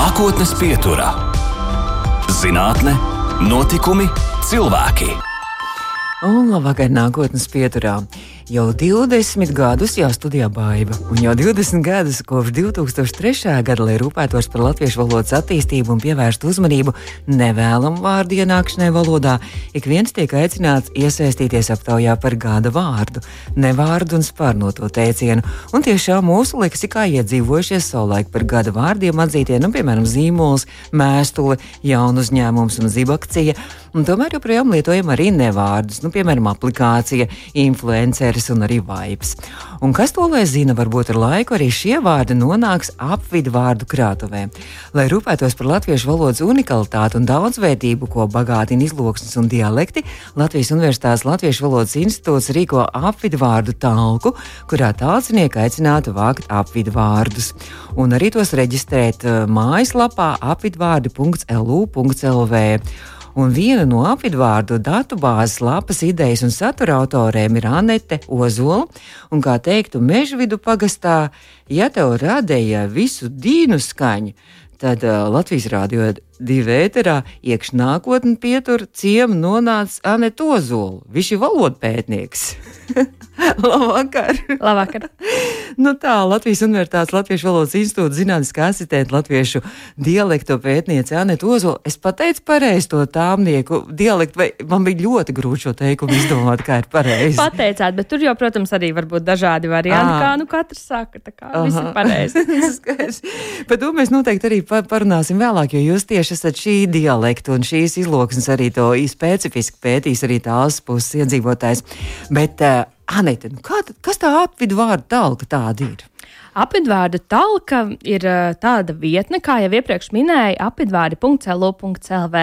Nākotnes pieturā - zinātne, notikumi, cilvēki. Un labvakar nākotnes pieturā. Jau 20 gadus jau studijā baiva, un jau 20 gadus kopš 2003. gada, lai rūpētos par latviešu valodas attīstību un pievērstu uzmanību nevēlamu vārdu ienākšanai valodā, ik viens tiek aicināts iesaistīties aptaujā par gada vārdu, nevārdu un spārnoto teicienu. Un tiešām mūsu leksikā iedzīvojušies savulaik par gada vārdiem atzītie, nu, piemēram, zīmols, mēstule, jaunu uzņēmums un zibakcija. Un tomēr joprojām lietojam arī nevārdus, nu, piemēram, aplikācija, influenceris un arī vibes. Un kas to lai zina, varbūt ar laiku arī šie vārdi nonāks apvidu vārdu krātuvē. Lai rūpētos par latviešu valodas unikalitāti un daudzveidību, ko bagātina izloksnes un dialekti, Latvijas Universitātes Latviešu valodas institūts rīko apvidu vārdu talku, kurā tālcinieki aicinātu vākt apvidu vārdus un arī tos reģistrēt eh, mājaslapā apvidvārdi.lu.lv. Un viena no apvidvārdu datubāzes lapas idejas un satura autoriem ir Anete Ozola. Un, kā teiktu, mežvidu pagastā, ja tev radīja visu dīnu skaņu, tad uh, Latvijas rādio divi ēterā iekš nākotni pietur ciemu nonāca Anete Ozola. Viņš ir valodpētnieks. Labvakar! Labvakar! nu tā, Latvijas Universitātes Latviešu valodas institūta zinātniskā asistenta Latviešu dialektu pētniece Anita Ozola. Es pateicu pareizi to tāmnieku dialektu, vai man bija ļoti grūti šo teikumu izdomāt, kā ir pareizi. Pateicāt, bet tur jau, protams, arī var būt dažādi varianti, Ā. kā nu katrs saka, tā kā viss ir pareizi. Par to mēs noteikti arī pa- parunāsim vēlāk, jo jūs tieši esat šī dialekta un šīs izloksnes arī to specifiski pētīs arī tās puses iedzīvotājs. Bet, uh, Anita, nu kā, tad- kas tā apvidu vārdu talka tāda ir? Apvidvārda talka ir ā, tāda vietne, kā jau iepriekš minēju, apvidvārdi.cl.lv,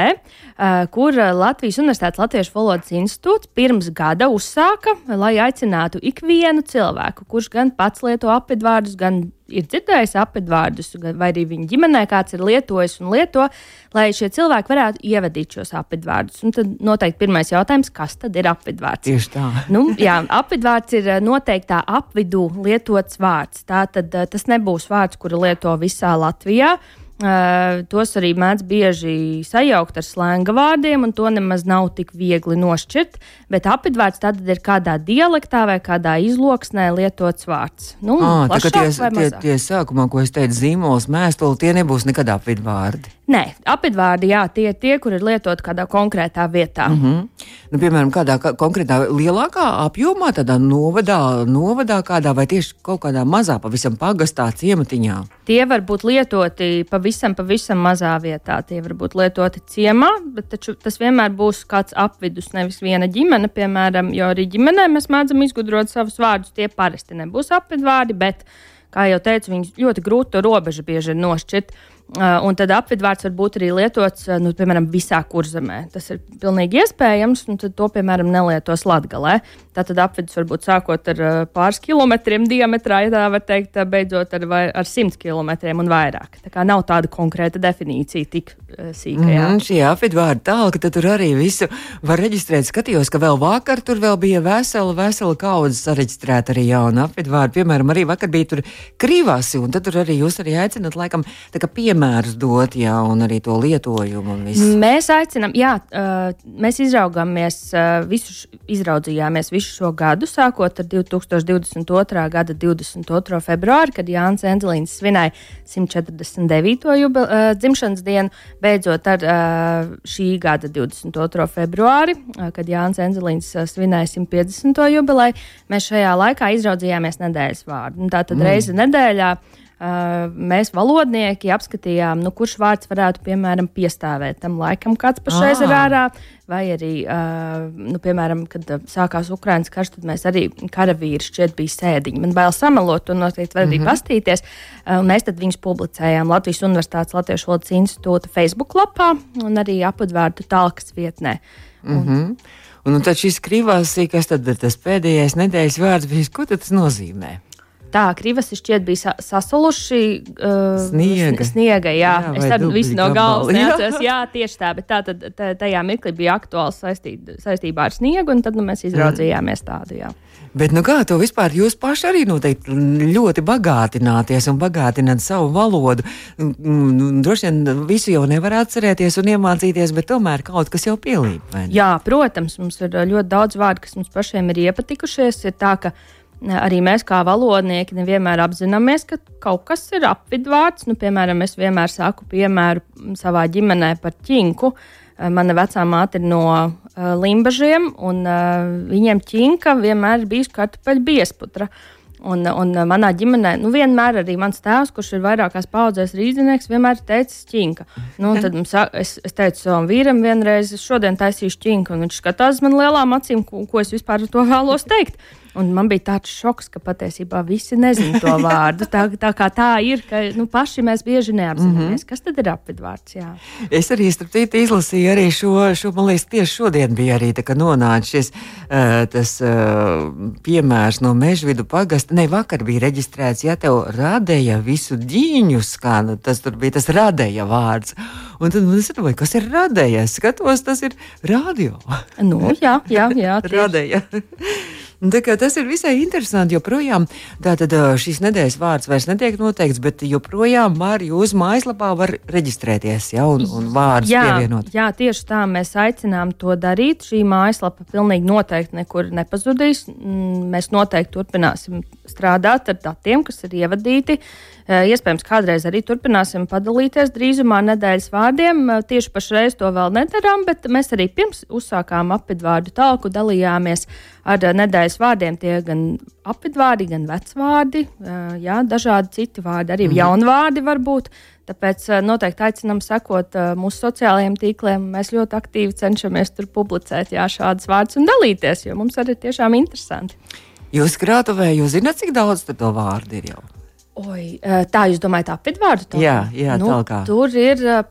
ā, kur Latvijas Universitātes Latviešu valodas institūts pirms gada uzsāka, lai aicinātu ikvienu cilvēku, kurš gan pats lieto apvidvārdus, gan ir dzirdējis apvidvārdus, vai arī viņa ģimenē kāds ir lietojis un lieto, lai šie cilvēki varētu ievadīt šos apvidvārdus. Un tad noteikti pirmais jautājums, kas tad ir apvidvārds? Tieši tā. Nu, jā, apvidvārds ir eh, noteiktā apvidū lietots vārds. Tātad eh, tas nebūs vārds, kuru lieto visā Latvijā. Uh, tos arī mēdz bieži sajaukt ar slēnga vārdiem, un to nemaz nav tik viegli nošķirt. Bet apvidvārds tad ir kādā dialektā vai kādā izloksnē lietots vārds. Nu, Ah, tā kā tie, tie, tie sākumā, ko es teicu, zīmols, mēstuli, tie nebūs nekad apvidu vārdi. Nē, apvidvārdi jā, tie ir tie, kur ir lietoti kādā konkrētā vietā. Mm -hmm. Nu, piemēram, kādā kā, konkrētā lielākā apjomā, tādā novadā, novadā kādā vai tieši kaut kādā mazā, pavisam pagastā ciematiņā. Tie var būt lietoti pavisam, pavisam mazā vietā. Tie var būt lietoti ciemā, bet taču tas vienmēr būs kāds apvidus, nevis viena ģimene, piemēram, jo arī ģimenē mēs mēdzam izgudrot savus vārdus. Tie parasti nebūs apvidvārdi, bet, kā jau teicu, viņus ļoti grūti to robežu bieži ir nošķirt. Uh, un tad apvidvārds var būt arī lietots, uh, nu, piemēram, visā kurzemē. Tas ir pilnīgi iespējams, un tad to, piemēram, nelietos Latgalē. Tātad apvidus var būt sākot ar uh, pāris kilometriem diametrā, ja tā var teikt, beidzot ar, vai, ar simt kilometriem un vairāk. Tā kā nav tāda konkrēta definīcija tik sīka. jā. Mm, šie apvidu vārdi tālāk, tad tur arī visu var reģistrēt. Skatījos, ka vēl vakar tur vēl bija vesela, vesela kaudze sareģistrēta arī jauna apvidu vārdi. Piemēram, arī vakar bija tur krīvāsi, un tad tur arī jūs arī aicinat, laikam, tā kā piemērus dot, jā, un arī to lietojumu. Mēs aicinām, jā, mēs izraugāmies, visu, izraudzījāmies visu šo gadu, sākot ar 2022. gada 22. februāri, kad Jānis Enzelīns svinēja 149. Jubil, dzimšanas dienu, beidzot ar šī gada 22. februāri, kad Jānis Enzelīns svinēja 150. jubileju. Mēs šajā laikā izraudzījāmies nedēļas vārdu. Nu, Tātad mm. reizi nedēļā. Mēs, valodnieki, apskatījām, nu, kurš vārds varētu, piemēram, piestāvēt tam laikam, kāds pašreiz ir ārā. Vai arī, uh, nu, piemēram, kad sākās Ukraiņas karš, tad mēs arī karavīri šķiet bija sēdiņi. Man bail samalot, un noteikti var arī mm -hmm. pastīties. Uh, un mēs tad viņus publicējām Latvijas Universitātes Latviešu valodas institūta Facebook lapā un arī apudvārdu talkas vietnē. Mm -hmm. Un, un tad šis krīvās, kas tad ir tas pēdējais nedēļas vārds bijis, ko tas nozīmē? Tā, krivas šķiet bija sa sasaluši. Uh, Sniega. Sniega, jā. Jā, es tādu visu no galvas gabali, jā. neatceros. Jā, tieši tā, bet tā tad tajā mirklī bija aktuāls saistīt, saistībā ar sniegu, un tad nu, mēs izraudzījāmies tādu, jā. Bet, nu kā to vispār jūs paši arī noteikti ļoti bagātināties un bagātināt savu valodu? Mm, Droši vien visu jau nevar atcerēties un iemācīties, bet tomēr kaut kas jau pielīp. Jā, protams, mums ir ļoti daudz vārdu, kas mums pašiem ir iepatikušies. Ir tā, ka uh, arī mēs, kā valodnieki, nevienmēr apzināmies, ka kaut kas ir apvidvārds. Nu, piemēram, es vienmēr saku piemēru savā ģimenē par ķinku. Uh, Mana vecā māte ir no uh, Limbažiem, un uh, viņiem ķinka vienmēr ir bijusi kartupeļu biesputra. Un, un manā ģimenē, nu, vienmēr arī mans tēvs, kurš ir vairākās paudzēs rīznieks, vienmēr ir teicis ķinka. Nu, tad mums es, es teicu savam vīram vienreiz, es šodien taisīšu ķinku, un viņš skatās man lielām acīm, ko, ko es vispār ar to vēlos teikt. Un man bija tāds šoks, ka patiesībā visi nezina to vārdu. Tā, tā kā tā ir, ka nu, paši mēs bieži neapzināmies, mm -hmm. kas tad ir apvidvārds. Jā. Es arī starp citu izlasīju arī šo, šo man liekas, tieši šodien bija arī nonāca šis uh, tas, uh, piemērs no Mežvidu pagasta. Ne, vakar bija reģistrēts, ja tev radēja visu ģīņu skan, tas tur bija tas radēja vārds. Un tad man es domāju, kas ir radēja? Es skatos, tas ir radio. Nu, jā, jā, jā. Radēja. Kā tas ir visai interesanti, jo projām tātad šīs nedēļas vārds vairs netiek noteikts, bet joprojām var jūsu mājaslapā var reģistrēties ja, un, un vārdus Jā, pievienot. jā, tieši tā mēs aicinām to darīt. Šī mājaslapa pilnīgi noteikti nekur nepazudīs. Mm, Mēs noteikti turpināsim strādāt ar datiem, kas ir ievadīti. Eh, Iespējams, kādreiz arī turpināsim padalīties drīzumā nedēļas vārdiem. Tieši pašreiz to vēl nedarām, bet mēs arī pirms uzsākām apvidvārdu talku dalījāmies ar nedēļas vārdiem. Tie gan apvidvārdi, gan vecvārdi, jā, dažādi citi vārdi, arī jaunvārdi var būt. Tāpēc noteikti aicinām sekot mūsu sociālajiem tīkliem. Mēs ļoti aktīvi cenšamies tur publicēt jā, šādas vārdus un dalīties, jo mums arī tiešām interesanti. Jūs krātuvē, jūs zināt, cik daudz to vārdu ir jau? Oi, eh, tā jūs domājat, apvidvārdu? Jā, jā, nu, talkā. tur ir eh,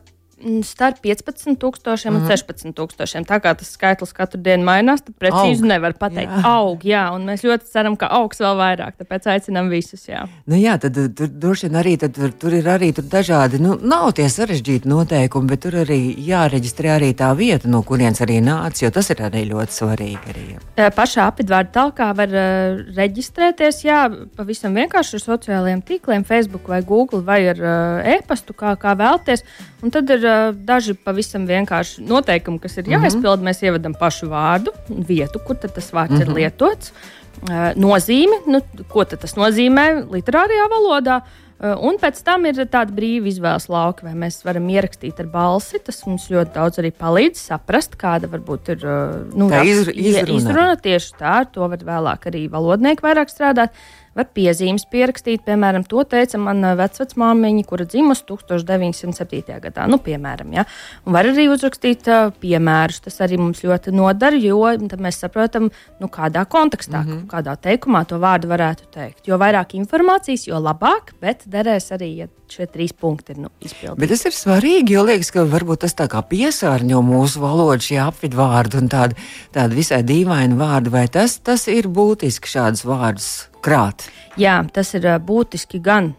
starp 15,000 un 16,000. Tā kā tas skaitlis katru dienu mainās, tad precīzi Aug. nevar pateikt. Jā. Aug, jā, un mēs ļoti ceram, ka augs vēl vairāk. Tāpēc aicinām visus. Jā. Nu, jā, tad uh, tur droši vien arī tad, tur, tur ir arī tur dažādi, nu, nav tie sarežģīti noteikumi, bet tur arī jāreģistrē arī tā vieta, no kurienes arī nāca, jo tas ir arī ļoti svarīgi. Arī. Eh, Pašā apvidvārdu talkā var uh, reģistrēties, jā, pavisam vienkārši ar sociālajiem tīkliem, Facebook vai Google vai ar uh, e-pastu, kā, kā vēlties. Un tad ir daži pavisam vienkārši noteikumi, kas ir jāizpild. Mēs ievadam pašu vārdu, vietu, kur tas vārds mm -hmm. ir lietots, uh, nozīmi, nu, ko tas nozīmē literārajā valodā. Uh, Un pēc tam ir tāda brīva izvēles lauka, vai mēs varam ierakstīt ar balsi. Tas mums ļoti daudz arī palīdz saprast, kāda varbūt ir nu, Tā izru- izruna. izruna tieši tā, ar to var vēlāk arī valodnieki vairāk strādāt. Var piezīmes pierakstīt, piemēram, to teica mana vecmāmiņa, kura dzimusi 1907. gadā. Nu, piemēram, ja? Un var arī uzrakstīt uh, piemērus. Tas arī mums ļoti nodara, jo mēs saprotam, nu, kādā kontekstā, mm -hmm. kādā teikumā to vārdu varētu teikt. Jo vairāk informācijas, jo labāk, bet derēs arī, ja šie trīs punkti ir nu, izpildīti. Bet tas ir svarīgi, jo liekas, ka varbūt tas tā kā piesārņo mūsu valodu, šie apvidvārdi un tādi, tādi visai dīvaini vārdi. Vai tas, tas ir būtiski šādus vārdus krāt? Jā, tas ir būtiski gan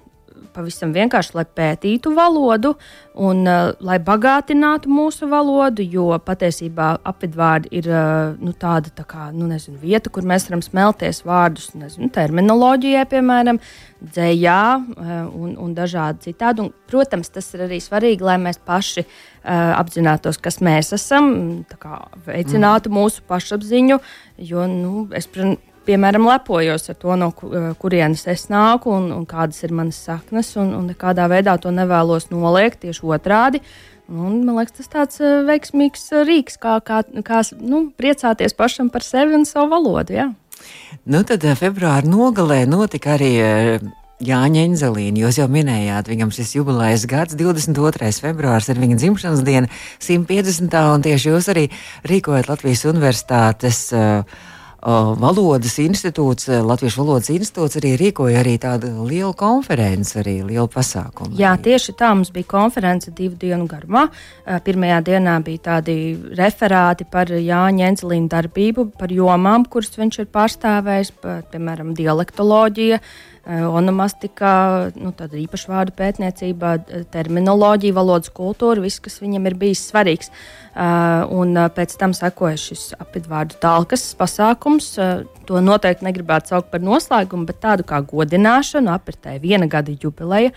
pavisam vienkārši, lai pētītu valodu un uh, lai bagātinātu mūsu valodu, jo patiesībā apvidvārdi ir uh, nu, tāda tā kā, nu, nezinu, vieta, kur mēs varam smelties vārdus nezinu, terminoloģijai, piemēram, dzējā uh, un, un dažādi citādi. Un, protams, tas ir arī svarīgi, lai mēs paši uh, apzinātos, kas mēs esam, kā veicinātu mm. mūsu pašapziņu, jo nu, es, piemēram, lepojos ar to, no eh, kurienes es nāku un, un kādas ir manas saknes, un, un nekādā veidā to nevēlos noliegt tieši otrādi. Un, man liekas, tas tāds eh, veiksmīgs eh, rīks, kā, kā, kā nu, priecāties pašam par sevi un savu valodu. Jā. Nu, tad februāra nogalē notika arī Jāņa Enzelīna. Jūs jau minējāt, viņam šis jubilejas gads, 22. februārs, ir viņa dzimšanas diena, 150. un tieši jūs arī rīkojat Latvijas Universitātes. Uh, Valodas institūts, eh, Latviešu valodas institūts arī rīkoja arī tādu lielu konferenci, arī lielu pasākumu. Jā, tieši tā mums bija konference divu dienu garumā. Eh, Pirmajā dienā bija tādi referāti par Jāņa Enzelīna darbību, par jomām, kuras viņš ir pārstāvējis, par, piemēram, dialektoloģija, onomastika, nu, tāda īpaša vārdu pētniecība, terminoloģija, valodas kultūra, viss, kas viņam ir bijis svarīgs. Un pēc tam sekoja šis apvidvārdu talkas pasākums. To noteikti negribētu saukt par noslēgumu, bet tādu kā godināšanu, apritēja viena gada jubileja.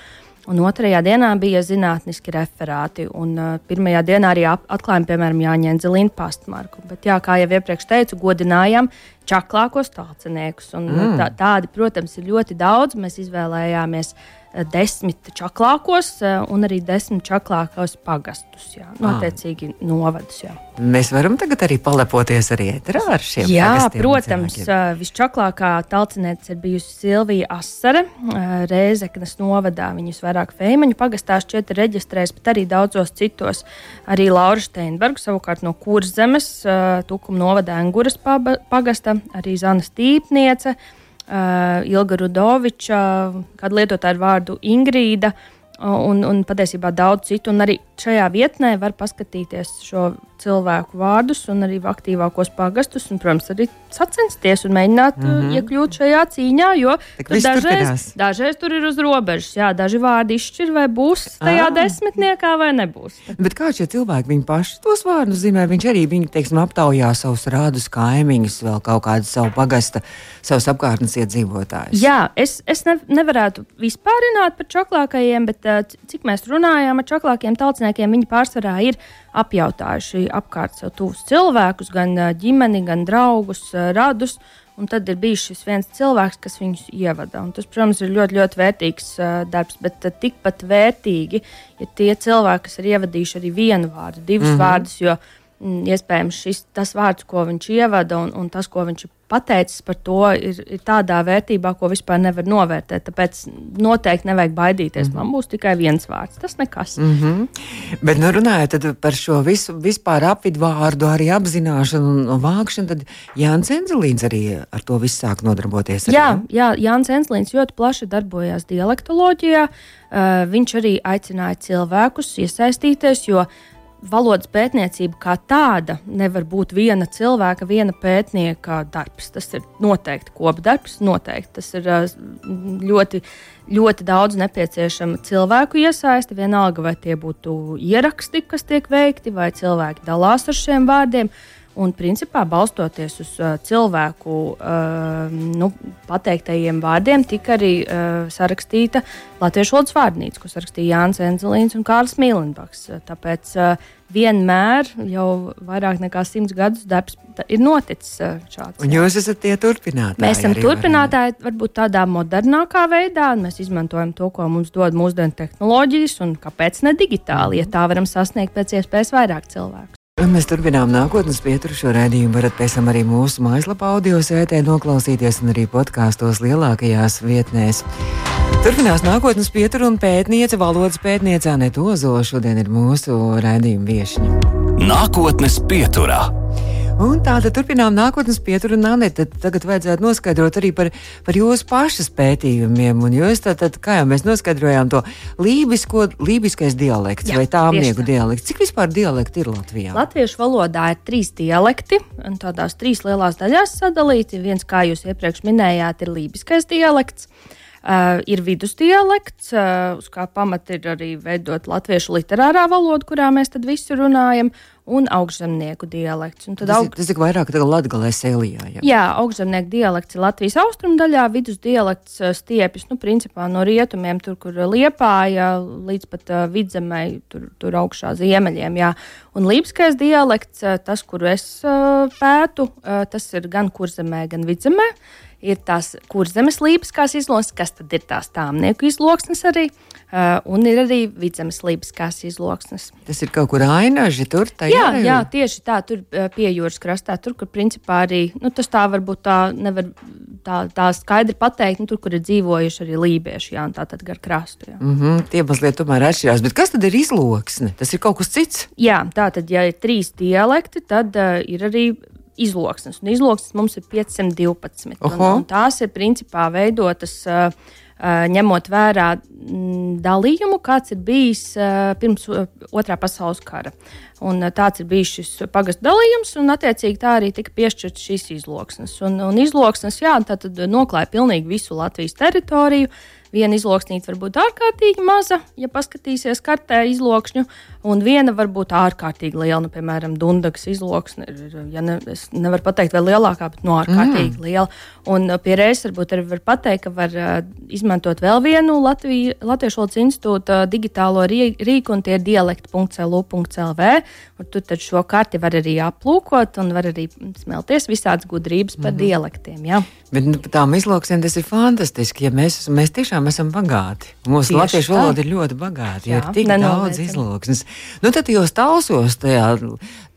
Un otrajā dienā bija zinātniski referāti. Un, uh, pirmajā dienā arī atklājām, piemēram, Jāņa Enzelīna pastmarku. Bet, jā, kā jau iepriekš teicu, godinājām čaklākos tālciniekus. Un, mm. tā, tādi, protams, ir ļoti daudz. Mēs izvēlējāmies uh, desmit čaklākos eh, un arī desmit čaklākos pagastus, jā, nu, attiecīgi novadus. Jā. Mēs varam tagad arī palepoties arī ar šiem Jā, protams, eh, visčaklākā talcinieca ir bijusi Silvija Asare, eh, Rēzeknas novadā. Viņus vairāk Feimaņu pagastā šķiet ir reģistrējis, bet arī daudzos citos. Arī Laura Steinberga savukārt no Kurzemes, Tukuma novada Enguras pagasta, arī Zana Stīpniece Ilga Rudoviča, kāda lietotāja ar vārdu Ingrīda. Un, un patiesībā daudz citu. Un arī šajā vietnē var paskatīties šo cilvēku vārdus un arī aktīvākos pagastus, un, protams, arī sacensties un mēģināt mm -hmm. iekļūt šajā cīņā, jo dažreiz, dažreiz tur ir uz robežas. Jā, daži vārdi izšķir, vai būs tajā ah. desmitniekā vai nebūs. Bet kā šie cilvēki viņi paši tos vārdus zina? Viņš arī viņi, teiksim, aptaujā savus rādus, kaimiņus, vēl kaut kādu savu pagasta, savus apkārtnes iedzīvotājus. Jā, es, es ne, nevarētu vispārināt par čaklākajiem, bet cik mēs runājām ar čaklākiem tautsniekiem, viņi pārsvarā ir apjautājuši apkārt sev tuvus cilvēkus, gan ģimeni, gan draugus, radus. Un tad ir bijis šis viens cilvēks, kas viņus ievada. Un tas, protams, ir ļoti, ļoti vērtīgs uh, darbs, bet uh, tikpat vērtīgi ir ja tie cilvēki, kas ir ievadījuši arī vienu vārdu, divus mm -hmm. vārdus. Jo iespējams šis, tas vārds, ko viņš ievada, un, un tas, ko viņš ir pateicis par to, ir, ir tādā vērtībā, ko vispār nevar novērtēt. Tāpēc noteikti nevajag baidīties. Mm -hmm. Man būs tikai viens vārds. Tas nekas. Mm -hmm. Bet, nu, runājot par šo visu vispār apvidvārdu, arī apzināšanu un, un vākšanu, tad Jānis Enzelīns arī ar to visu sāk nodarboties. Arī, jā, jā, Jānis Enzelīns ļoti plaši darbojās dialektoloģijā. Uh, viņš arī aicināja cilvēkus iesaistīties, jo uh, valodas pētniecība kā tāda nevar būt viena cilvēka, viena pētnieka darbs. Tas ir noteikti kopdarbs, noteikti tas ir ļoti, ļoti daudz nepieciešama cilvēku iesaiste. Vienalga, vai tie būtu ieraksti, kas tiek veikti, vai cilvēki dalās ar šiem vārdiem. Un, principā, balstoties uz uh, cilvēku uh, nu, pateiktajiem vārdiem, tika arī uh, sarakstīta Latviešu valodas vārnīca, ko sarakstīja Jānis Enzelīns un Kārls Mīlenbaks. Tāpēc uh, vienmēr jau vairāk nekā simts gadus darbs ir noticis uh, šāds. Un jūs esat tie turpinātāji? Mēs esam turpinātāji, varbūt tādā modernākā veidā, un mēs izmantojam to, ko mums dod mūsdienu tehnoloģijas, un kāpēc ne digitāli, ja tā varam sasniegt pēc iespējas vairāk cilvēku. Mēs turpinām nākotnes pieturu šo raidījumu. varat pēc tam arī mūsu mājaslapā audio sētē noklausīties un arī podkāstos lielākajās vietnēs. Turpinās nākotnes pietura un pētniece, valodas pētniece Anita Ozola šodien ir mūsu raidījuma viešņa. Nākotnes pieturā. Un tāda turpinām nākotnes pieturu, un Anita, tagad vajadzētu noskaidrot arī par, par jūsu pašas pētījumiem. Un jūs tātad, kā jau mēs noskaidrojām, to lībisko, lībiskais dialekts Jā, vai tāmnieku dialekts. Cik vispār dialekti ir Latvijā? Latviešu valodā ir trīs dialekti, un tādās trīs lielās daļās sadalīti. Viens, kā jūs iepriekš minējāt, ir lībiskais dialekts. Uh, ir vidusdialekts, uh, uz kā pamata ir arī veidot latviešu literārā valoda, kurā mēs tad visi runājam, un augšzemnieku dialekts. Un tas, aug... ir, tas ir vairāk kā Latvijas Elijā. Jā, jā augšzemnieku dialekts ir Latvijas austrumdaļā, vidusdialekts stiepjas nu, principā no rietumiem, tur, kur liepāja līdz pat uh, vidzemē, tur, tur augšā ziemeļiem. Jā. Un lībiskais dialekts, tas, kuru es uh, pētu, uh, tas ir gan kurzemē, gan vidzemē. Ir tās kurzemes līpiskās izloksnes, kas tad ir tās tāmnieku izloksnes arī, uh, un ir arī vidzemes līpiskās izloksnes. Tas ir kaut kur ainaži tur? Jā, jā, tieši tā, tur uh, pie jūras krastā, tur, kur principā arī, nu tas tā varbūt tā nevar tā, tā skaidri pateikt, nu, tur, kur ir dzīvojuši arī lībieši, jā, un tā tad gar krastu. Jā. Mm -hmm, tie mazliet tomēr atšķirās, bet kas tad ir izloksne? Tas ir kaut kas cits? Jā, tā tad, ja ir trīs dialekti, tad uh, ir arī izloksnes. Un izloksnes mums ir 512. Un, un tās ir principā veidotas. Uh, ņemot vērā dalījumu, kāds ir bijis uh, pirms uh, otrā pasaules kara. Un, tāds ir bijis šis pagastu dalījums, un attiecīgi tā arī tika piešķirts šīs izloksnes. Un, un izloksnes, jā, tā tad noklāja pilnīgi visu Latvijas teritoriju. Uh, Viena izloksnīte var būt ārkārtīgi maza, ja paskatīsies kartē izlokšņu, un viena var būt ārkārtīgi liela. Nu, piemēram, Dunkas izloksne ir, ja ne, es nevaru pateikt, vai lielākā, bet no nu, ārkārtīgi mm. liela. Un uh, pie reizes varbūt arī var pateikt, ka var uh, izmantot vēl vienu Latviju, Latviešu valodas institūta digitālo rīku, un tie ir dialekti.lu.lv. Tur tad šo karti var arī aplūkot un var arī smelties visādas gudrības par mm -hmm. dialektiem. Ja? Bet nu, tām izlauksmēm tas ir fantastiski. Ja mēs, mēs tiešām esam bagāti. Mūsu Tieši latviešu valoda ir ļoti bagāta. Jā, ir tik daudz izlauksmes. Nu, tad jūs talsos tajā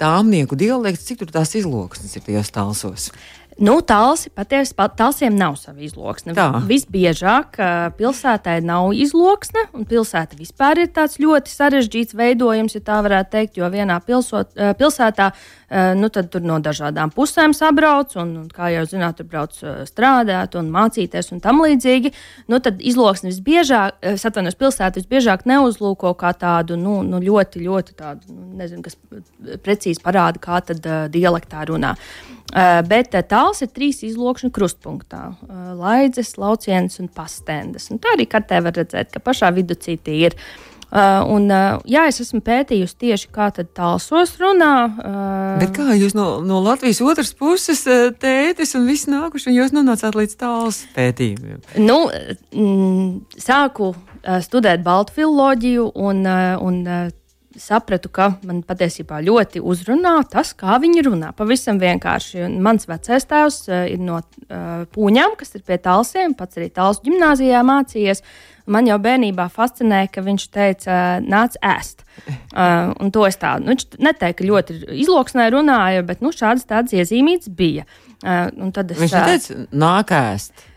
tā amnieku dialekts, cik tur tās izlauksmes ir tajos talsos? Nu, Talsi patiesi, talsiem nav sava izloksne. Tā. Visbiežāk pilsētai nav izloksne, un pilsēta vispār ir tāds ļoti sarežģīts veidojums, ja tā varētu teikt, jo vienā pilsot, pilsētā nu, tur no dažādām pusēm sabrauc, un, un kā jau zināt, tur brauc strādāt un mācīties un tam līdzīgi. Nu, tad izloksne visbiežāk, satvainojas pilsēta visbiežāk neuzlūko kā tādu nu, nu, ļoti, ļoti tādu, nu, nezinu, kas precīzi parāda, kā tad uh, dialektā runā. Uh, bet uh, tāls ir trīs izlokšņu krustpunktā laidzes, lauciens un pastendes. Un tā arī kartē var redzēt, ka pašā vidū citi ir. Uh, un, uh, jā, es esmu pētījusi tieši kā tālsos runā. Uh, Bet kā jūs no, no Latvijas otras puses tētis un viss nākuši, un jūs nonācāt līdz tāls pētījumiem? Nu, mm, sāku uh, studēt baltu filoloģiju un, uh, un uh, sapratu, ka man patiesībā ļoti uzrunā tas, kā viņi runā. Pavisam vienkārši. Mans vecais tēvs uh, ir no uh, pūņām, kas ir pie tālsiem, pats arī tāls gimnājā mācījies. Man jau bērnībā fascinēja, ka viņš teica, nāc ēst. Uh, un to es tādu, nu, viņš neteica, ka ļoti izloksnē runāja, bet nu, šādas tādas iezīmītas bija. Uh, es, viņš neteica, nāk ēst.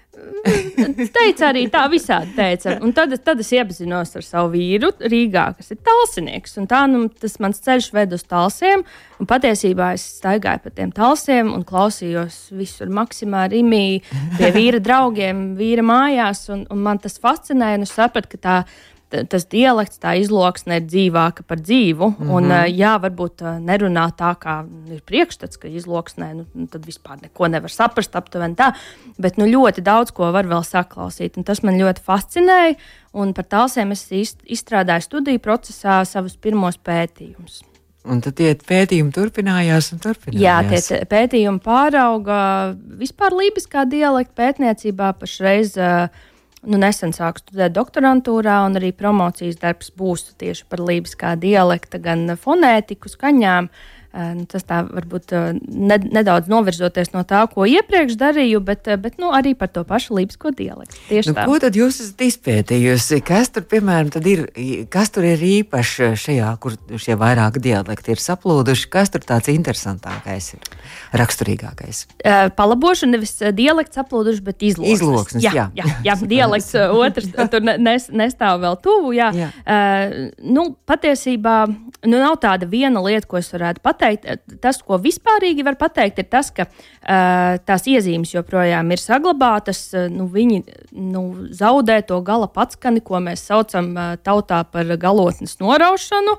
Teica arī tā, visādi teica. Un tad, tad es iepazinos ar savu vīru Rīgā, kas ir talsinieks. Un tā nu, tas mans ceļš ved uz talsiem. Un patiesībā es staigāju pa tiem talsiem un klausījos visur maksimā rimī pie vīra draugiem, vīra mājās. Un, un man tas fascinēja, un es sapratu, ka tā ir tas dialekts, tā izloksne ir dzīvāka par dzīvu. Mm -hmm. Un, mhm. jā, varbūt nerunā tā, kā ir priekšstats, ka izloksnē, nu, nu, tad vispār neko nevar saprast aptuveni tā. Bet nu, ļoti daudz ko var vēl saklausīt. Un tas man ļoti fascinēja. Un par tālsiem es izstrādāju studiju procesā savus pirmos pētījumus. Un tad tie pētījumi turpinājās un turpinājās. Jā, tie pētījumi pārauga vispār lībiskā dialekta pētniecībā pašreiz. Uh, nu, nesen sāku studēt doktorantūrā, un arī promocijas darbs būs tieši par lībiskā dialekta, gan fonētiku, skaņām. Uh, tas tā varbūt ne, nedaudz novirzoties no tā, ko iepriekš darīju, bet, bet nu, arī par to pašu lībisko dialektu. Tieši nu, tā. Ko tad jūs esat izpētījusi? Kas tur, piemēram, ir, kas tur ir īpaši šajā, kur šie vairāki dialekti ir saplūduši? Kas tur tāds interesantākais ir, raksturīgākais? Palabošana nevis dialekts saplūduši, bet izloksnes. Izloksnes, jā. Jā, jā, jā dialekts otrs tur nes, nestāv vēl tuvu, jā. jā. Uh, nu, patiesībā nu, nav tāda viena lieta, ko es varētu pateikt pateikt, tas, ko vispārīgi var pateikt, ir tas, ka uh, tās iezīmes joprojām ir saglabātas. Nu, viņi nu, zaudē to gala patskani, ko mēs saucam uh, tautā par galotnes noraušanu.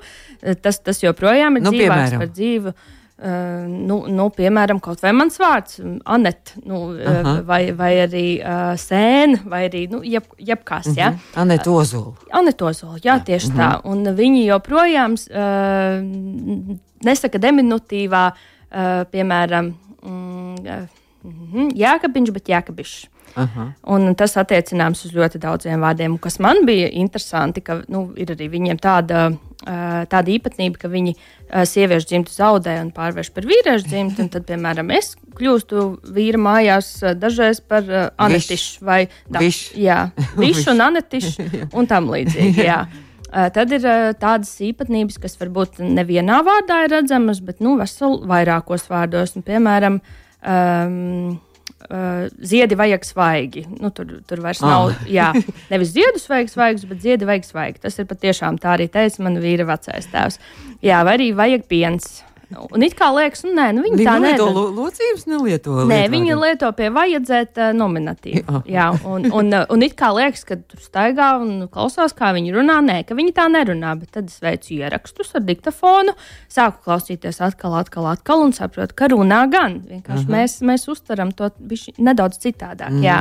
Tas, tas joprojām ir nu, dzīvāks par dzīvu. Uh, nu, nu, piemēram, kaut vai mans vārds, Anete, nu, uh, vai, vai arī uh, Sēna, vai arī nu, jeb, jebkas. Uh -huh. ja? Anete Ozola. Anete Ozola, jā, jā, tieši uh -huh. tā. Un viņi joprojām uh, nesaka diminutīvā, uh, piemēram, mm, uh, jēkabiņš, bet jēkabišs. Tas attiecināms uz ļoti daudziem vārdiem. Kas man bija interesanti, ka nu, ir arī viņiem tāda, tāda īpatnība, ka viņi sieviešu dzimtu zaudē un pārvērš par vīriešu dzimtu. Tad, piemēram, es kļūstu vīra mājās dažreiz par uh, anetišu vai višu un anetišu un tam līdzīgi. Jā. Tad ir tādas īpatnības, kas varbūt nevienā vārdā ir redzamas, bet nu, vesel vairākos vārdos. Un, piemēram, um, Uh, ziedi vajag svaigi. Nu, tur, tur vairs nav. Ah. Jā, nevis ziedus vajag svaigus, bet ziedi vajag svaigi. Tas ir patiešām tā arī teica man vīra vecais tēvs. Jā, vai arī vajag piens. Un it kā liekas, nu, nē, nu, viņi, Viņi tā nelieto lo- locības, nelieto. Nē, lietvārdu. viņi lieto pie vajadzēt uh, nominatīvu. Jā. Jā, un, un, uh, un it kā liekas, ka tur staigā un klausās, kā viņi runā. Nē, ka viņi tā nerunā, bet tad es veicu ierakstus ar diktafonu, sāku klausīties atkal, atkal, atkal un saprotu, ka runā gan. Vienkārši -huh. mēs, mēs uztveram to nedaudz citādāk. Uh -huh. jā.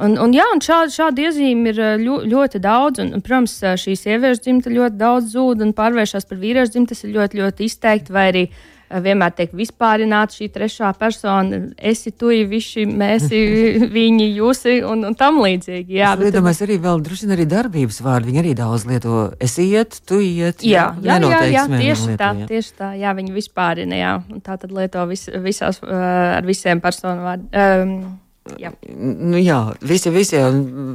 Un, un, jā, un šādi, šādi iezīmi ir uh, ļo, ļoti daudz. Un, un, protams, uh, šī sieviešu dzimta ļoti daudz zūd un pārvēršas par vīriešu dzimtu. Tas ir ļoti, ļoti izteikti. Vai arī uh, vienmēr tiek vispārināta šī trešā persona. Esi tu, visi, mēs, viņi, jūsi un, un tam līdzīgi. Jā, Es domāju, arī vēl droši vien arī darbības vārdi. Viņi arī daudz lieto. Es iet, tu iet. Jā, jā, jā, jā tieši tā, jā. tieši tā. Jā, viņi vispārina, jā. Un tā tad lieto vis, visās, ar visiem personu vārdiem. Um, jā. Nu, jā, visi, visi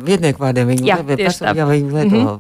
vietnieku vārdiem viņi Jā, lieto, tieši person- tā. jā, viņi lieto mm -hmm.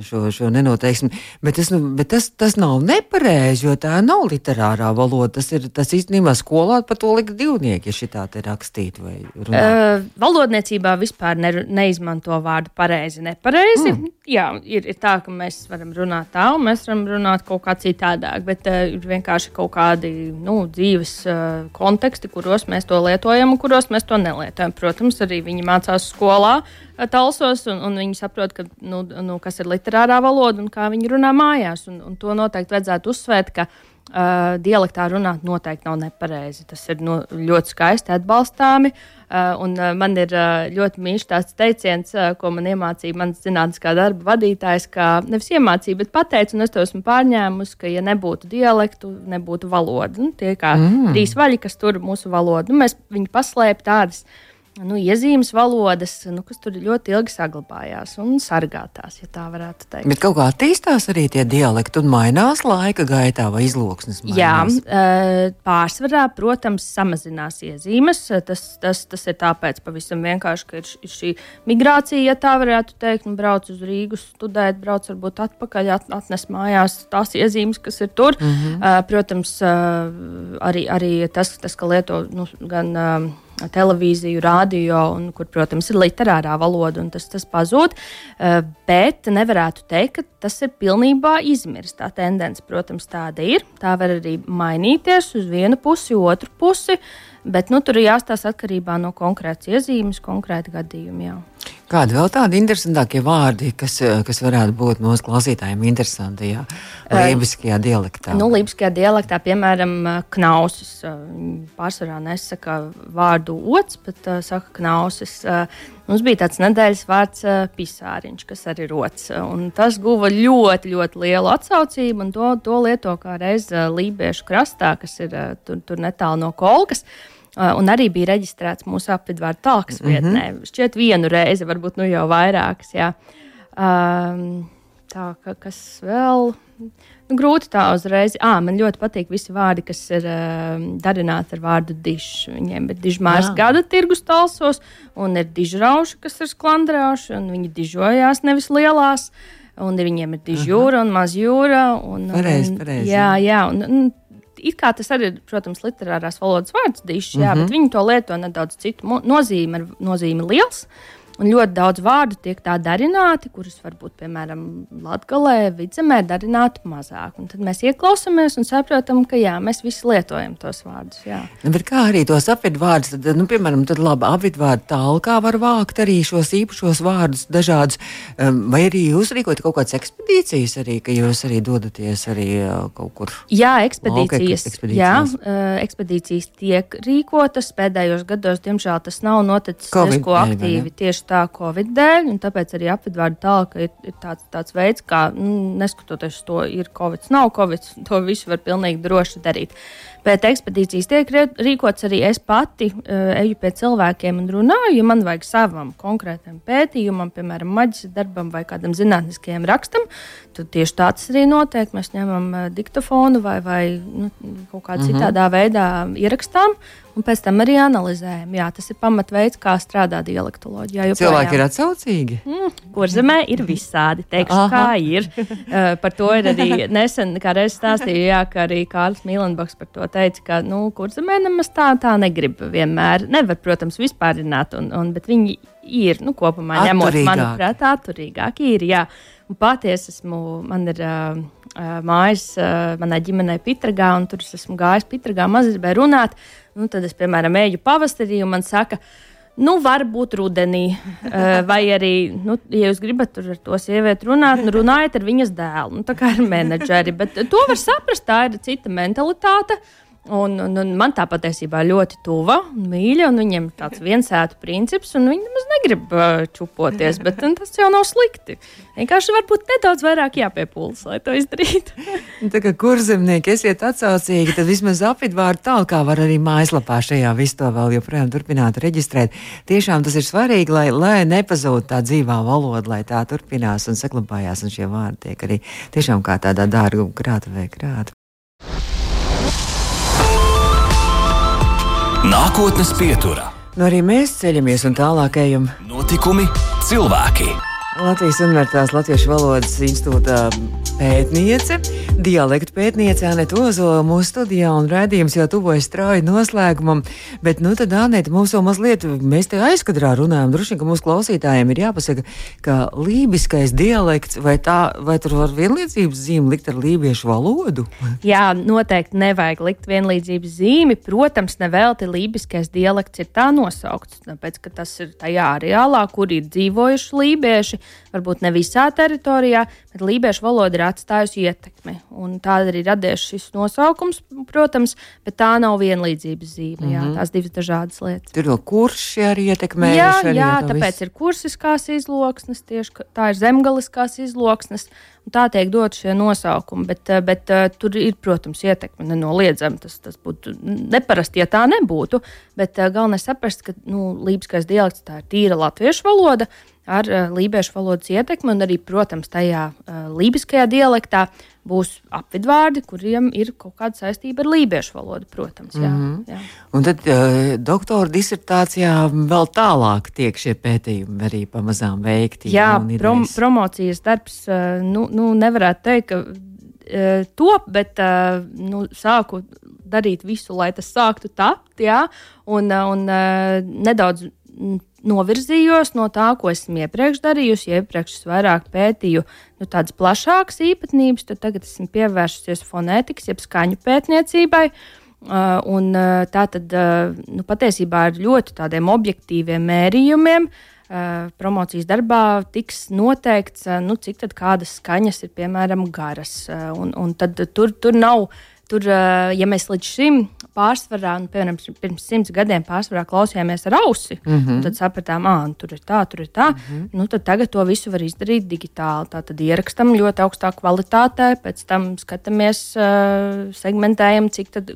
Šo, šo nenoteiksmi. Bet, tas, nu, bet tas, tas nav nepareizi, jo tā nav literārā valoda. Tas ir tas īstenībā skolā par to likt divnieki, ja šitā te rakstīt vai runāt. Uh, valodniecībā vispār ne, neizmanto vārdu pareizi, nepareizi. Mm. Jā, ir, ir tā, ka mēs varam runāt tā, un mēs varam runāt kaut kā citādāk, bet uh, ir vienkārši kaut kādi nu, dzīves uh, konteksti, kuros mēs to lietojam un kuros mēs to nelietojam. Protams, arī viņi mācās skolā uh, talsos, un, un viņi saprot, ka, nu, nu, kas ir literārā valoda un kā viņi runā mājās. Un, un to noteikti vajadzētu uzsvērt, ka uh, dialektā runāt noteikti nav nepareizi. Tas ir no, ļoti skaisti atbalstāmi. Uh, un, uh, man ir uh, ļoti mīļš tāds teiciens, uh, ko man iemācīja mans zinātniskā darba vadītājs, kā nevis iemācīja, bet pateica, un es to esmu pārņēmusi, ka, ja nebūtu dialektu, nebūtu valoda. Nu, tie kā mm. trīs vaļi, kas tur mūsu valodu, nu, mēs viņu paslēpjam tādas nu, iezīmes valodas, nu, kas tur ļoti ilgi saglabājās un sargātās, ja tā varētu teikt. Bet kaut kā attīstās arī tie dialekti un mainās laika gaitā vai izloksnes. Jā, mainās? eh, pārsvarā, protams, samazinās iezīmes. Tas, tas, tas ir tāpēc pavisam vienkārši, ka ir šī migrācija, ja tā varētu teikt, un brauc uz Rīgu studēt, brauc varbūt atpakaļ, at, atnes mājās tās iezīmes, kas ir tur. Mm -hmm. Protams, eh, arī, arī tas, tas, ka lieto nu, gan televīziju, radio, un, kur, protams, ir literārā valoda, un tas, tas pazūd. Eh, Bet nevarētu teikt, ka tas ir pilnībā izmirsts. Tā tendence, protams, tāda ir. Tā var arī mainīties uz vienu pusi, otru pusi, bet nu, tur ir jāstāsta atkarībā no konkrētas iezīmes, konkrēta gadījuma. Jā. Kādi vēl tādi interesantākie vārdi, kas, eh, kas varētu būt mūsu klausītājiem interesantajā lībiskajā dialektā? Nu, Lībiskajā dialektā, piemēram, knausis. eh, viņi Pārsvarā nesaka vārdu ots, bet uh, saka knausis. Uh, Mums bija tāds nedēļas vārds uh, pisāriņš, kas arī ir rots. Un tas guva ļoti, ļoti lielu atsaucību, un to, to lieto kā reiz uh, Lībiešu krastā, kas ir uh, tur, tur netālu no Kolkas. Uh, un arī bija reģistrēts mūsu apvidvārdu talkas vietnē. Mm -hmm. Šķiet, vienu reizi, varbūt nu jau vairākas. Jā. Um, tā, ka, kas vēl? Nu, grūti tā uzreiz. À, man ļoti patīk visi vārdi, kas ir uh, darināti ar vārdu dišs. Viņiem ir dižmārs gada tirgus talsos, un ir dižrauši, kas ir sklandrāši, un viņi dižojās nevis lielās. Un viņiem ir dižjūra un mazjūra. Un, Pareizi, un- pareizi, Jā, jā. Un, un, It kā tas arī ir, protams, literārās valodas vārds, dišs, jā, mm -hmm. bet viņi to lieto nedaudz citu nozīmi, nozīmi liels. Un ļoti daudz vārdu tiek tā darināti, kurus varbūt, piemēram, Latvijā, Vidzemē darināti mazāk. Un tad mēs ieklausāmies un saprotam, ka jā, mēs visi lietojam tos vārdus. Jā. Nu, bet kā arī tos apvidvārdus, tad, nu, piemēram, tad labi, apvidvārdu tālākā var vākt arī šos īpašos vārdus dažādus, um, vai arī jūs rīkojat kaut kādas ekspedīcijas arī, ka jūs arī dodaties arī uh, kaut kur. Jā, ekspedīcijas, ekspedīcijas. jā, uh, ekspedīcijas tiek rīkotas. Pēdējos gados, diemžēl, tas nav noticis diezko aktīvi tieši tā Covid dēļ. un Tāpēc arī apvidvārdu tālāk ir, ir tāds, tāds veids, kā nu, neskatoties to, ir Covid, nav Covid, to visu var pilnīgi droši darīt. Bet ekspedīcijas tiek rīkotas arī es pati uh, eju pie cilvēkiem un runāju, ja man vajag savam konkrētam pētījumam, piemēram, maģistra darbam vai kādam zinātniskajam rakstam. Tad tieši tāds arī notiek. Mēs ņemam uh, diktofonu vai, vai nu, kaut kādā mm -hmm. citādā veidā ierakstām. Un pēc tam arī analizējam. Jā, tas ir pamatveids, kā strādā dialektoloģija. joprojām. Cilvēki ir atsaucīgi. Kur zemē ir visādi. Teikšu, Aha. kā ir. Uh, par to ir arī nesen, kā reiz stāstīju, jā, ka arī Kārlis Mīlenbaks par to teica, ka nu, kur zemē nemaz tā, tā negrib vienmēr. Nevar, protams, vispārināt, un, un, bet viņi ir, nu, kopumā ņemot, manuprāt, atturīgāki ir, jā. Un patiesi esmu, man ir uh, mājas manai ģimenei Pitragā, un tur es esmu gājis Pitragā, maz gribēju runāt. Nu, tad es, piemēram, eju pavasarī, un man saka, Nu, varbūt rudenī, vai arī, nu, ja jūs gribat ar to sievieti runāt, nu, runājiet ar viņas dēlu. Nu, tā kā ar menedžeri, bet to var saprast, tā ir cita mentalitāte. Uh, Un, un, un man tā patiesībā ļoti tuva un mīļa, un viņiem ir tāds viensētu princips, un viņi nemaz negrib uh, čupoties, bet tas jau nav slikti. Vienkārši varbūt nedaudz vairāk jāpiepūlas, lai to izdarītu. Tā kā kurzemnieki esiet atsaucīgi, tad vismaz apvidvārdu tālu, kā var arī mājaslapā šajā visu to vēl joprojām turpināt reģistrēt. Tiešām tas ir svarīgi, lai, lai nepazūd tā dzīvā valoda, lai tā turpinās un saglabājās, un šie vārdi tiek arī tiešām kā tādā dārgu krātuvē krāta. Nākotnes pieturā. Nu, arī mēs ceļamies un tālāk ejam. Notikumi, cilvēki. Latvijas Universitātes Latviešu valodas institūta pētniece, dialektu pētniece Anita Ozola mūsu studijā un redzījums jau tuvojas strauji noslēgumam. Bet, nu, tad, Anita, mums vēl mazliet, mēs te aizkadrā runājam, droši vien, ka mūsu klausītājiem ir jāpasaka, ka lībiskais dialekts, vai tā, vai tur var vienlīdzības zīmi likt ar lībiešu valodu? Jā, noteikti nevajag likt vienlīdzības zīmi. Protams, nevelti lībiskais dialekts ir tā nosaukts, tāpēc, ka tas ir tajā areālā, kur ir dzīvojuši lībieši varbūt ne visā teritorijā, bet lībiešu valoda ir atstājusi ietekmi. Tāda arī radies šis nosaukums, protams, bet tā nav vienlīdzības zīme. Mm -hmm. jā, mhm. tās divas dažādas lietas. Tur vēl kurši arī ietekmē. Jā, jā tāpēc visu. ir kursiskās izloksnes, tieši tā ir zemgaliskās izloksnes. Tā tiek dot šie nosaukumi, bet, bet tur ir, protams, ietekme nenoliedzami. Tas, tas būtu neparasti, ja tā nebūtu. Bet galvenais saprast, ka nu, lībiskais dialekts tā ir tīra latviešu valoda, ar uh, lībiešu valodas ietekmi, un arī, protams, tajā uh, lībiskajā dialektā būs apvidvārdi, kuriem ir kaut kāda saistība ar lībiešu valodu, protams. Jā, mm -hmm. jā. Un tad uh, doktora disertācijā vēl tālāk tiek šie pētījumi arī pamazām veikti. Jā, prom promocijas darbs, uh, nu, nu nevarētu teikt, ka uh, top, bet uh, nu, sāku darīt visu, lai tas sāktu tapt, jā, un, uh, un uh, nedaudz novirzījos no tā, ko esmu iepriekš darījusi. Ja iepriekš es vairāk pētīju nu, tādas plašākas īpatnības, tad tagad esmu pievērsusies fonētikas, jeb skaņu pētniecībai. Uh, un, uh, tā tad uh, nu, patiesībā ar ļoti tādiem objektīviem mērījumiem uh, promocijas darbā tiks noteikts, uh, nu, cik tādas skaņas ir piemēram garas. Uh, un, un tad tur, tur nav uh, Tur, eh, ja mēs līdz šim pārsvarā, nu, piemēram, pirms simts gadiem pārsvarā klausījāmies ar ausi, mm -hmm. tad sapratām, ah, nu, tur ir tā, tur ir tā. Mm -hmm. nu, tad tagad to visu var izdarīt digitāli. Tā tad ierakstam ļoti augstā kvalitātē, pēc tam skatāmies, uh, segmentējam, cik tad,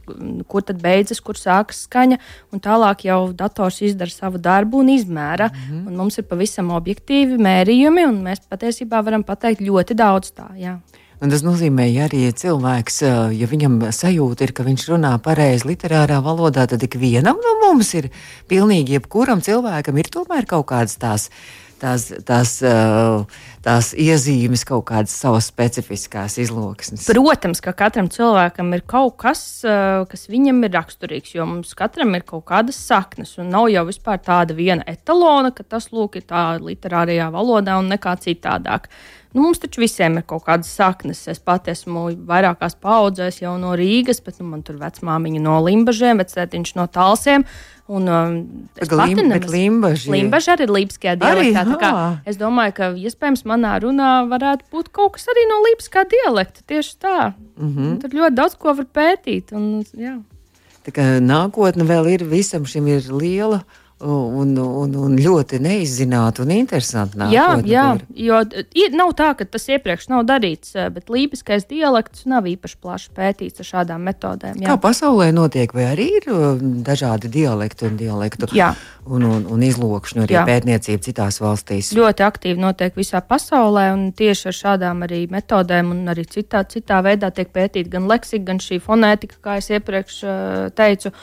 kur tad beidzas, kur sākas skaņa, un tālāk jau dators izdara savu darbu un izmēra. Mm -hmm. un mums ir pavisam objektīvi mērījumi, un mēs patiesībā varam pateikt ļoti daudz tā. Jā. Un tas nozīmē, ja arī cilvēks, ja viņam sajūta ir, ka viņš runā pareizi literārā valodā, tad ikvienam no mums ir pilnīgi jebkuram cilvēkam ir tomēr kaut kādas tās. Tās, tās, tās iezīmes, kaut kādas savas specifiskās izloksnes. Protams, ka katram cilvēkam ir kaut kas, kas viņam ir raksturīgs, jo mums katram ir kaut kādas saknes. Nav jau vispār tāda viena etalona, ka tas lūk, ir tā literārajā valodā un nekā citādāk. Nu, mums taču visiem ir kaut kādas saknes. Es pati esmu vairākās paudzēs jau no Rīgas, bet nu, man tur vecmāmiņa no Limbažiem, vecētiņš no Talsiem. Un, um, es nemaz... Limbaži. Limbaži arī ir lībiskajā dialektā. Es domāju, ka iespējams manā runā varētu būt kaut kas arī no lībiskā dialekta. Tieši tā. Mm -hmm. Tur ļoti daudz ko var pētīt. Un, jā. tā kā nākotne vēl ir visam šim ir liela un, un, un ļoti neizzināta un interesanta. Nākotne, jā, jā jo ir, nav tā, ka tas iepriekš nav darīts, eh, bet lībiskais dialekts nav īpaši plaši pētīts ar šādām metodēm. Jā. Kā pasaulē notiek, vai arī ir uh, dažādi dialekti un dialektu jā. un, un, un izlokšņu arī jā. pētniecība citās valstīs? Ļoti aktīvi notiek visā pasaulē, un tieši ar šādām arī metodēm un arī citā, citā veidā tiek pētīta gan leksika, gan šī fonētika, kā es iepriekš teicu.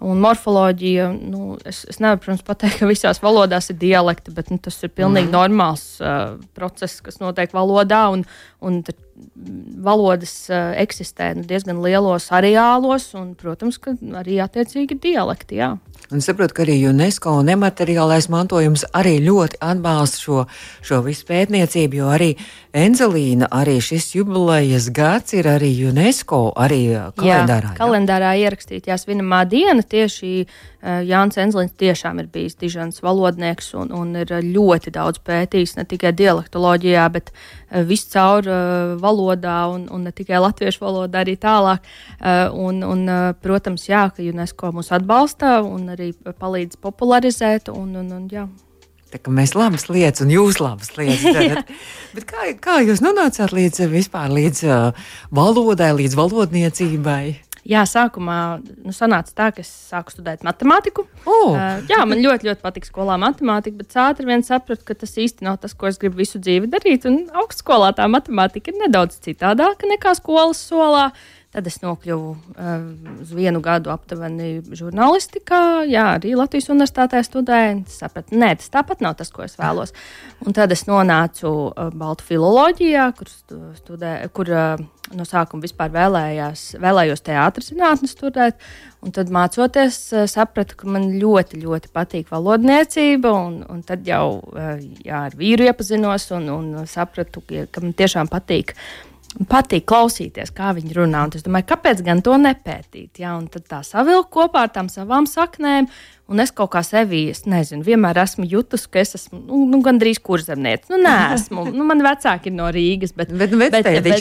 Un morfoloģija, nu, es, es nevaru, protams, pateikt, ka visās valodās ir dialekti, bet nu, tas ir pilnīgi mm. normāls uh, process, kas notiek valodā. Un, un valodas uh, eksistē nu, diezgan lielos areālos, un, protams, arī attiecīgi dialekti. Jā. Un saprotu, ka arī UNESCO nemateriālais mantojums arī ļoti atbalsta šo, šo visu pētniecību, jo arī Enzelīna, arī šis jubilejas gads ir arī UNESCO arī kalendārā. Jā, kalendārā ierakstīta jāsvinamā diena tieši Eh, Jānis Enslins tiešām ir bijis dižans valodnieks un, un ir ļoti daudz pētījis ne tikai dialektoloģijā, bet viscaur uh, valodā un, un ne tikai latviešu valodā, arī tālāk. Uh, un, un, uh, protams, jā, ka UNESCO mūs atbalsta un arī palīdz popularizēt. Un, un, un, jā. Mēs labas lietas, un jūs labas lietas. Bet kā, kā jūs nonācāt līdz vispār līdz uh, valodai, līdz valodniecībai? Jā, sākumā nu, sanāca tā, ka es sāku studēt matemātiku. Oh. Uh, jā, man ļoti, ļoti patīk skolā matemātika, bet ātri vien sapratu, ka tas īsti nav tas, ko es gribu visu dzīvi darīt. Un augstskolā tā matemātika ir nedaudz citādāka nekā skolas solā. Uh, Tad es nokļuvu uh, uz vienu gadu aptuveni žurnālistikā, jā, arī Latvijas universitātē studēju. Sapratu, nē, tas tāpat nav tas, ko es vēlos. Un tad es nonācu uh, Baltu filoloģijā, kur, studē, kur uh, no sākuma vispār vēlējās, vēlējos teātris zinātnes studēt. Un tad mācoties, uh, sapratu, ka man ļoti, ļoti patīk valodniecība. Un, un tad jau uh, jā, ar vīru iepazinos un, un sapratu, ka, man tiešām patīk patīk klausīties, kā viņi runā. Un es domāju, kāpēc gan to nepētīt? Ja? Un tad tā savilkt kopā ar tām savām saknēm. Un es kaut kā sevi, es nezinu, vienmēr esmu jutusi, ka es esmu nu, nu, gandrīz kurzemniece. Nu, nē, esmu. Nu, man vecāki ir no Rīgas, bet, bet, bet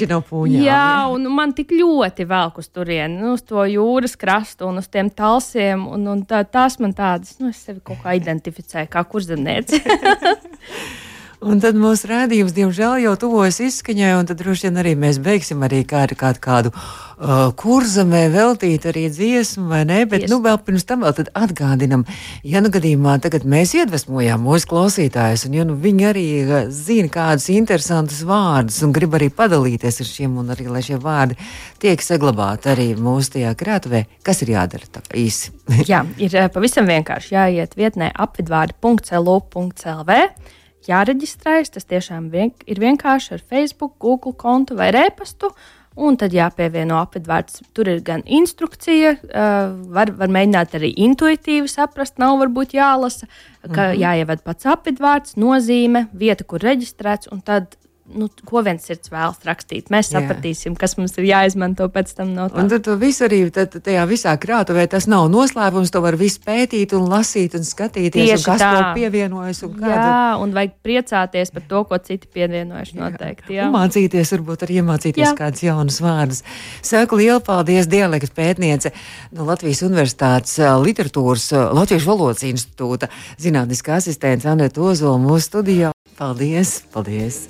no Pūņām. Jā, un man tik ļoti velk uz turieni, nu, uz to jūras krastu un uz tiem talsiem. Un, un tā, tās man tādas, nu, es sevi kaut kā identificēju kā kurzemniece. Un tad mūsu rādījums, diemžēl, jau tuvojas izskaņai, un tad droši vien arī mēs beigsim arī kādu, kādu, kādu uh, kurzemē veltīt arī dziesmu, vai ne? Bet, Tieši. nu, vēl pirms tam vēl tad atgādinam, ja nu gadījumā tagad mēs iedvesmojām mūsu klausītājus, un ja nu viņi arī uh, zina kādus interesantus vārdus un grib arī padalīties ar šiem, un arī, lai šie vārdi tiek saglabāti arī mūsu tajā krātuvē, kas ir jādara tā īsi? Jā, ir uh, pavisam vienkārši jāiet vietnē apvidvārdi.lu.lv jāreģistrējas. Tas tiešām vien, ir vienkārši ar Facebook, Google kontu vai e-pastu. Un tad jāpievieno apvidvārds. Tur ir gan instrukcija, uh, var, var mēģināt arī intuitīvi saprast, nav varbūt jālasa, ka mm -hmm. jāievada pats apvidvārds, nozīme, vieta, kur reģistrēts, un tad nu, ko viens sirds vēlas rakstīt. Mēs Jā. sapratīsim, kas mums ir jāizmanto pēc tam no tā. Un tad viss arī tad, tajā visā krātuvē tas nav noslēpums. To var visu pētīt un lasīt un skatīties, Tieši un kas tā. to pievienojas. Un kāda... Jā, un vajag priecāties par to, ko citi pievienojuši noteikti. Jā. Un mācīties, varbūt arī iemācīties jā. kādus jaunus vārdus. Saku lielu paldies dialektu pētniece no Latvijas Universitātes literatūras Latviešu valodas institūta zinātniskā asistents Aneta Ozola mūsu studijā. Paldies! paldies.